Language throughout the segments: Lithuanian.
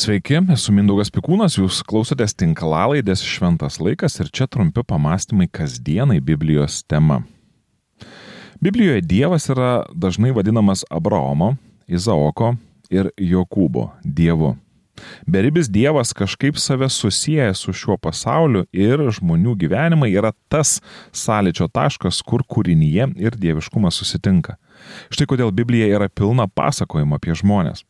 Sveiki, esu Mindaugas Pikūnas, jūs klausotės tinklalaidės Šventas laikas ir čia trumpi pamastymai kasdienai Biblijos tema. Biblijoje Dievas yra dažnai vadinamas Abraomo, Izaoko ir Jokūbo Dievu. Beribis Dievas kažkaip save susijęs su šiuo pasauliu ir žmonių gyvenimai yra tas sąlyčio taškas, kur kūrinyje ir dieviškumas susitinka. Štai kodėl Biblija yra pilna pasakojimo apie žmonės.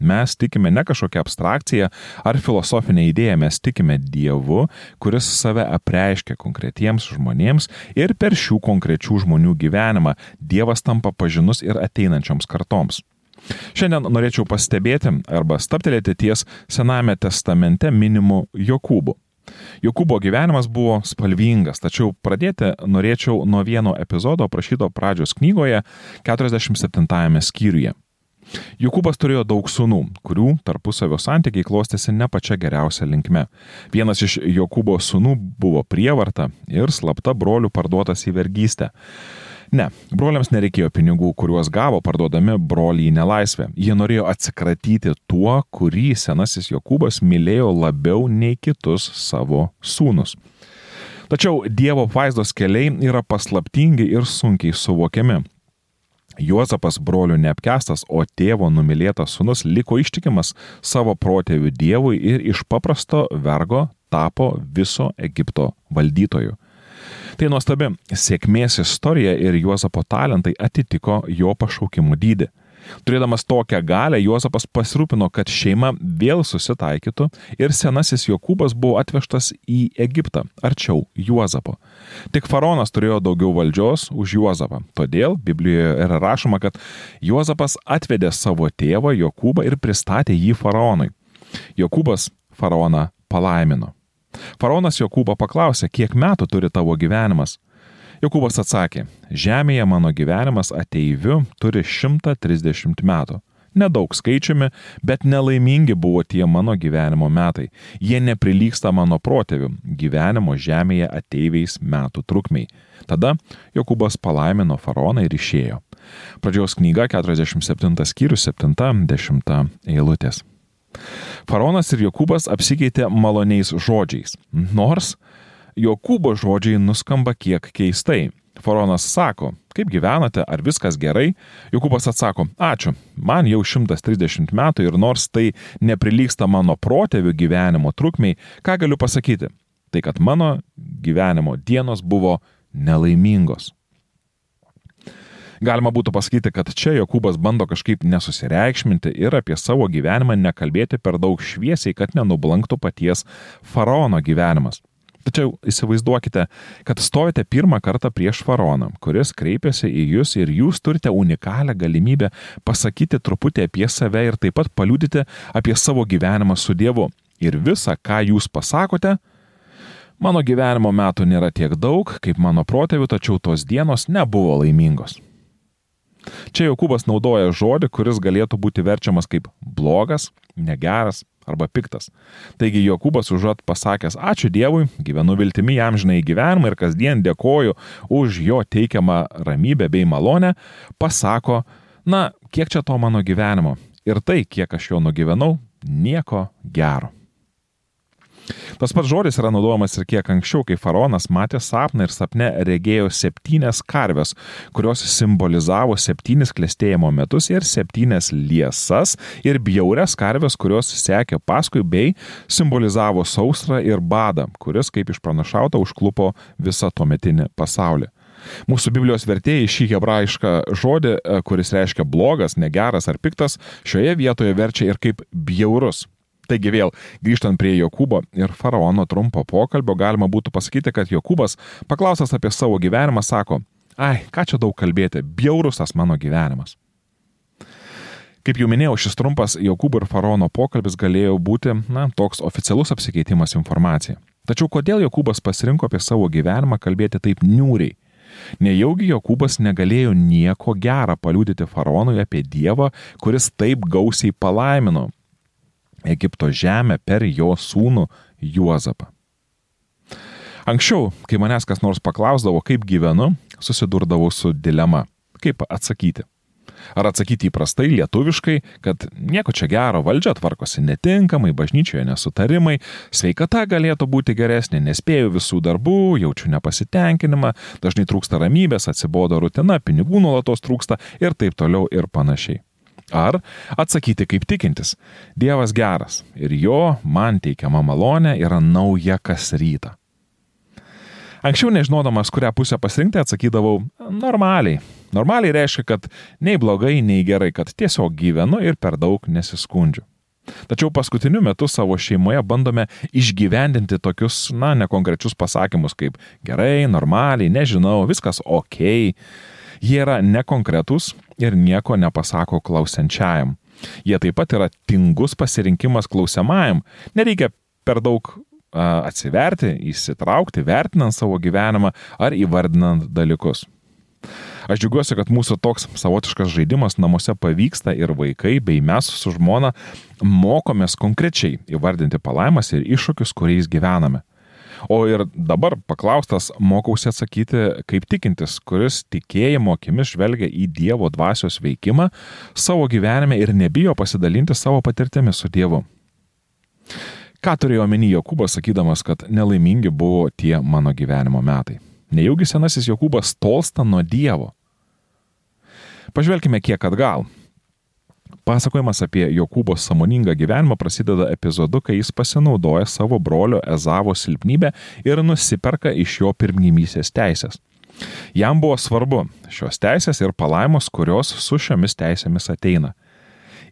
Mes tikime ne kažkokią abstrakciją ar filosofinę idėją, mes tikime Dievu, kuris save apreiškia konkretiems žmonėms ir per šių konkrečių žmonių gyvenimą Dievas tampa pažinus ir ateinančioms kartoms. Šiandien norėčiau pastebėti arba staptelėti ties Sename testamente minimu Jokūbu. Jokūbo gyvenimas buvo spalvingas, tačiau pradėti norėčiau nuo vieno epizodo aprašyto pradžios knygoje 47 skyriuje. Jokūbas turėjo daug sunų, kurių tarpusavio santykiai klostėsi ne pačia geriausia linkme. Vienas iš Jokūbo sunų buvo prievarta ir slapta brolių parduotas į vergystę. Ne, broliams nereikėjo pinigų, kuriuos gavo parduodami broliai į nelaisvę. Jie norėjo atsikratyti tuo, kurį senasis Jokūbas mylėjo labiau nei kitus savo sūnus. Tačiau Dievo vaizdos keliai yra paslaptingi ir sunkiai suvokiami. Juozapas brolių neapkestas, o tėvo numylėtas sunus liko ištikimas savo protėvių dievui ir iš paprasto vergo tapo viso Egipto valdytoju. Tai nuostabi sėkmės istorija ir Juozapo talentai atitiko jo pašaukimų dydį. Turėdamas tokią galę, Juozapas pasirūpino, kad šeima vėl susitaikytų ir senasis Jokūbas buvo atvežtas į Egiptą, arčiau Juozapo. Tik faraonas turėjo daugiau valdžios už Juozapą. Todėl Biblijoje yra rašoma, kad Juozapas atvedė savo tėvą Jokūbą ir pristatė jį faraonui. Jokūbas faraoną palaimino. Faraonas Jokūbą paklausė, kiek metų turi tavo gyvenimas. Jokūbas atsakė, žemėje mano gyvenimas ateiviu turi 130 metų. Nedaug skaičiumi, bet nelaimingi buvo tie mano gyvenimo metai. Jie neprilyksta mano protėvių gyvenimo žemėje ateiviais metų trukmiai. Tada Jokūbas palaimino faraoną ir išėjo. Pradžios knyga 47 skyrius 70 eilutės. Faraonas ir Jokūbas apsikeitė maloniais žodžiais, nors Jokūbo žodžiai nuskamba kiek keistai. Faraonas sako, kaip gyvenate, ar viskas gerai? Jokūbas atsako, ačiū, man jau 130 metų ir nors tai neprilyksta mano protėvių gyvenimo trukmiai, ką galiu pasakyti? Tai kad mano gyvenimo dienos buvo nelaimingos. Galima būtų pasakyti, kad čia Jokūbas bando kažkaip nesusireikšminti ir apie savo gyvenimą nekalbėti per daug šviesiai, kad nenublanktų paties faraono gyvenimas. Tačiau įsivaizduokite, kad stovite pirmą kartą prieš faraoną, kuris kreipiasi į jūs ir jūs turite unikalią galimybę pasakyti truputį apie save ir taip pat paliudyti apie savo gyvenimą su Dievu. Ir visa, ką jūs pasakote, mano gyvenimo metų nėra tiek daug, kaip mano protėvių, tačiau tos dienos nebuvo laimingos. Čia Jokūbas naudoja žodį, kuris galėtų būti verčiamas kaip blogas, negeras arba piktas. Taigi Jokūbas užuot pasakęs ačiū Dievui, gyvenu viltimi jam žinai gyvenimą ir kasdien dėkoju už jo teikiamą ramybę bei malonę, pasako, na, kiek čia to mano gyvenimo ir tai, kiek aš jo nugyvenau, nieko gero. Tas pats žodis yra naudojamas ir kiek anksčiau, kai faraonas matė sapną ir sapne regėjo septynes karves, kurios simbolizavo septynis klėstėjimo metus ir septynes liesas ir bjaurias karves, kurios sekė paskui bei simbolizavo sausrą ir badą, kuris, kaip išpranašauta, užklupo visą tuometinį pasaulį. Mūsų Biblijos vertėjai šį hebrajišką žodį, kuris reiškia blogas, negeras ar piktas, šioje vietoje verčia ir kaip bjaurus. Taigi vėl, grįžtant prie Jokūbo ir faraono trumpo pokalbio, galima būtų pasakyti, kad Jokūbas, paklausęs apie savo gyvenimą, sako, ai, ką čia daug kalbėti, bjaurus tas mano gyvenimas. Kaip jau minėjau, šis trumpas Jokūbo ir faraono pokalbis galėjo būti, na, toks oficialus apsikeitimas informacija. Tačiau kodėl Jokūbas pasirinko apie savo gyvenimą kalbėti taip niūriai? Nejaugi Jokūbas negalėjo nieko gerą paliūdyti faraonui apie Dievą, kuris taip gausiai palaimino, Egipto žemę per jo sūnų Juozapą. Anksčiau, kai manęs kas nors paklausdavo, kaip gyvenu, susidurdavau su dilema - kaip atsakyti. Ar atsakyti įprastai lietuviškai, kad nieko čia gero, valdžia tvarkosi netinkamai, bažnyčioje nesutarimai, sveikata galėtų būti geresnė, nespėjau visų darbų, jaučiu nepasitenkinimą, dažnai trūksta ramybės, atsibodo rutina, pinigų nuolatos trūksta ir taip toliau ir panašiai. Ar atsakyti kaip tikintis. Dievas geras ir jo man teikiama malonė yra nauja kas rytą. Anksčiau nežinodamas, kurią pusę pasirinkti, atsakydavau normaliai. Normaliai reiškia, kad nei blogai, nei gerai, kad tiesiog gyvenu ir per daug nesiskundžiu. Tačiau paskutiniu metu savo šeimoje bandome išgyvendinti tokius, na, nekonkrečius pasakymus kaip gerai, normaliai, nežinau, viskas ok. Jie yra nekonkretus ir nieko nepasako klausiančiajam. Jie taip pat yra tingus pasirinkimas klausiamajam. Nereikia per daug atsiverti, įsitraukti, vertinant savo gyvenimą ar įvardinant dalykus. Aš džiaugiuosi, kad mūsų toks savotiškas žaidimas namuose pavyksta ir vaikai bei mes su žmona mokomės konkrečiai įvardinti palaimas ir iššūkius, kuriais gyvename. O ir dabar paklaustas mokausi atsakyti kaip tikintis, kuris tikėjimo akimis žvelgia į Dievo dvasios veikimą savo gyvenime ir nebijo pasidalinti savo patirtimi su Dievu. Ką turėjo omeny Jokūbas, sakydamas, kad nelaimingi buvo tie mano gyvenimo metai? Nejaugi senasis Jokūbas tolsta nuo Dievo? Pažvelkime kiek atgal. Pasakojimas apie Jokūbo samoningą gyvenimą prasideda epizodu, kai jis pasinaudoja savo brolio Ezavo silpnybę ir nusiperka iš jo pirmgimysės teisės. Jam buvo svarbu šios teisės ir palaimos, kurios su šiomis teisėmis ateina.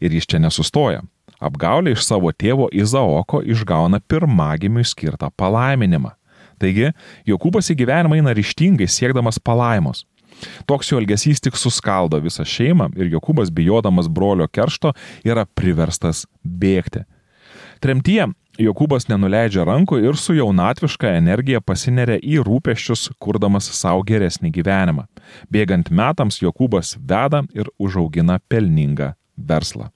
Ir jis čia nesustoja. Apgaulė iš savo tėvo Izaoko išgauna pirmagimiui skirtą palaiminimą. Taigi, Jokūbas į gyvenimą eina ryštingai siekdamas palaimos. Toks jo elgesys tik suskaldo visą šeimą ir Jokūbas, bijodamas brolio keršto, yra priverstas bėgti. Tremtyje Jokūbas nenuleidžia rankų ir su jaunatviška energija pasineria į rūpeščius, kurdamas savo geresnį gyvenimą. Bėgant metams Jokūbas veda ir užaugina pelningą verslą.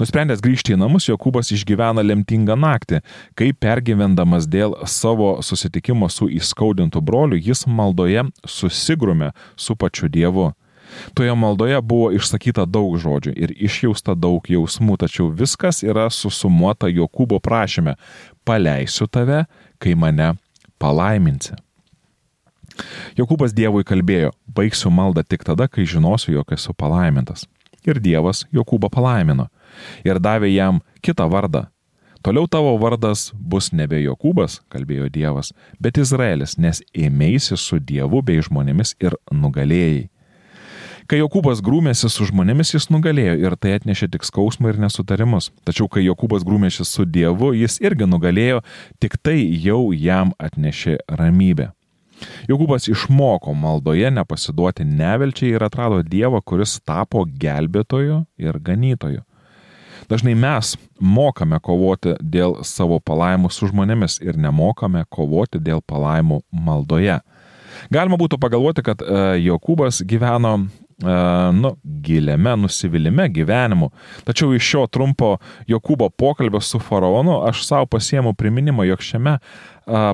Nusprendęs grįžti į namus, Jokūbas išgyvena lemtingą naktį, kai pergyvendamas dėl savo susitikimo su įskaudintu broliu, jis maldoje susigrumė su pačiu Dievu. Toje maldoje buvo išsakyta daug žodžių ir išjausta daug jausmų, tačiau viskas yra susumuota Jokūbo prašyme - paleisiu tave, kai mane palaiminsi. Jokūbas Dievui kalbėjo, baigsiu maldą tik tada, kai žinosiu, jog esu palaimintas ir Dievas Jokūbą palaimino ir davė jam kitą vardą. Toliau tavo vardas bus nebe Jokūbas, kalbėjo Dievas, bet Izraelis, nes ėmėsi su Dievu bei žmonėmis ir nugalėjai. Kai Jokūbas grūmėsi su žmonėmis, jis nugalėjo ir tai atnešė tik skausmą ir nesutarimus. Tačiau kai Jokūbas grūmėsi su Dievu, jis irgi nugalėjo, tik tai jau jam atnešė ramybę. Jokūbas išmoko maldoje nepasiduoti nevelčiai ir atrado Dievą, kuris tapo gelbėtoju ir ganytoju. Dažnai mes mokame kovoti dėl savo palaimų su žmonėmis ir nemokame kovoti dėl palaimų maldoje. Galima būtų pagalvoti, kad e, Jokūbas gyveno nu, giliame nusivylimė gyvenimu. Tačiau iš šio trumpo Jokūbo pokalbio su faraonu aš savo pasiemu priminimą, jog šiame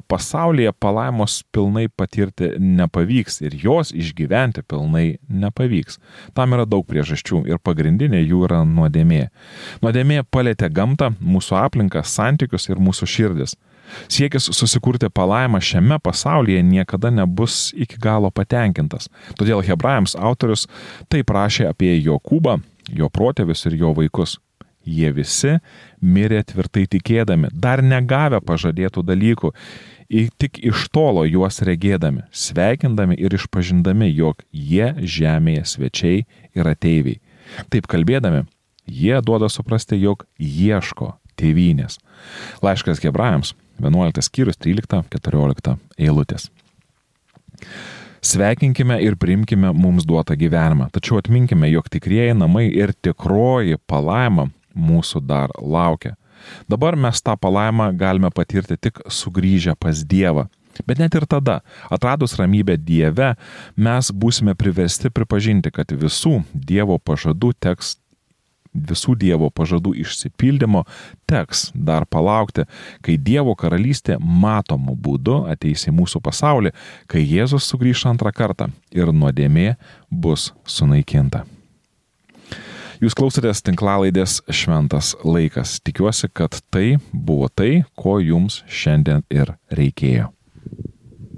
pasaulyje palaimos pilnai patirti nepavyks ir jos išgyventi pilnai nepavyks. Tam yra daug priežasčių ir pagrindinė jų yra nuodėmė. Nuodėmė palėtė gamtą, mūsų aplinką, santykius ir mūsų širdis. Siekis susikurti palaimą šiame pasaulyje niekada nebus iki galo patenkintas. Todėl hebrajams autorius tai prašė apie Jokūbą, jo protėvius ir jo vaikus. Jie visi mirė tvirtai tikėdami, dar negavę pažadėtų dalykų, tik iš tolo juos regėdami, sveikindami ir išpažindami, jog jie žemėje svečiai ir ateiviai. Taip kalbėdami, jie duoda suprasti, jog ieško tėvynės. Laiškas hebrajams 11 skyrius 13-14 eilutės. Sveikinkime ir priimkime mums duotą gyvenimą, tačiau atminkime, jog tikrieji namai ir tikroji palaima mūsų dar laukia. Dabar mes tą palaimą galime patirti tik sugrįžę pas Dievą. Bet net ir tada, atradus ramybę Dieve, mes būsime priversti pripažinti, kad visų Dievo pažadų teks visų Dievo pažadų išsipildymo teks dar palaukti, kai Dievo karalystė matomu būdu ateis į mūsų pasaulį, kai Jėzus sugrįš antrą kartą ir nuodėmė bus sunaikinta. Jūs klausotės tinklalaidės Šventas laikas. Tikiuosi, kad tai buvo tai, ko jums šiandien ir reikėjo.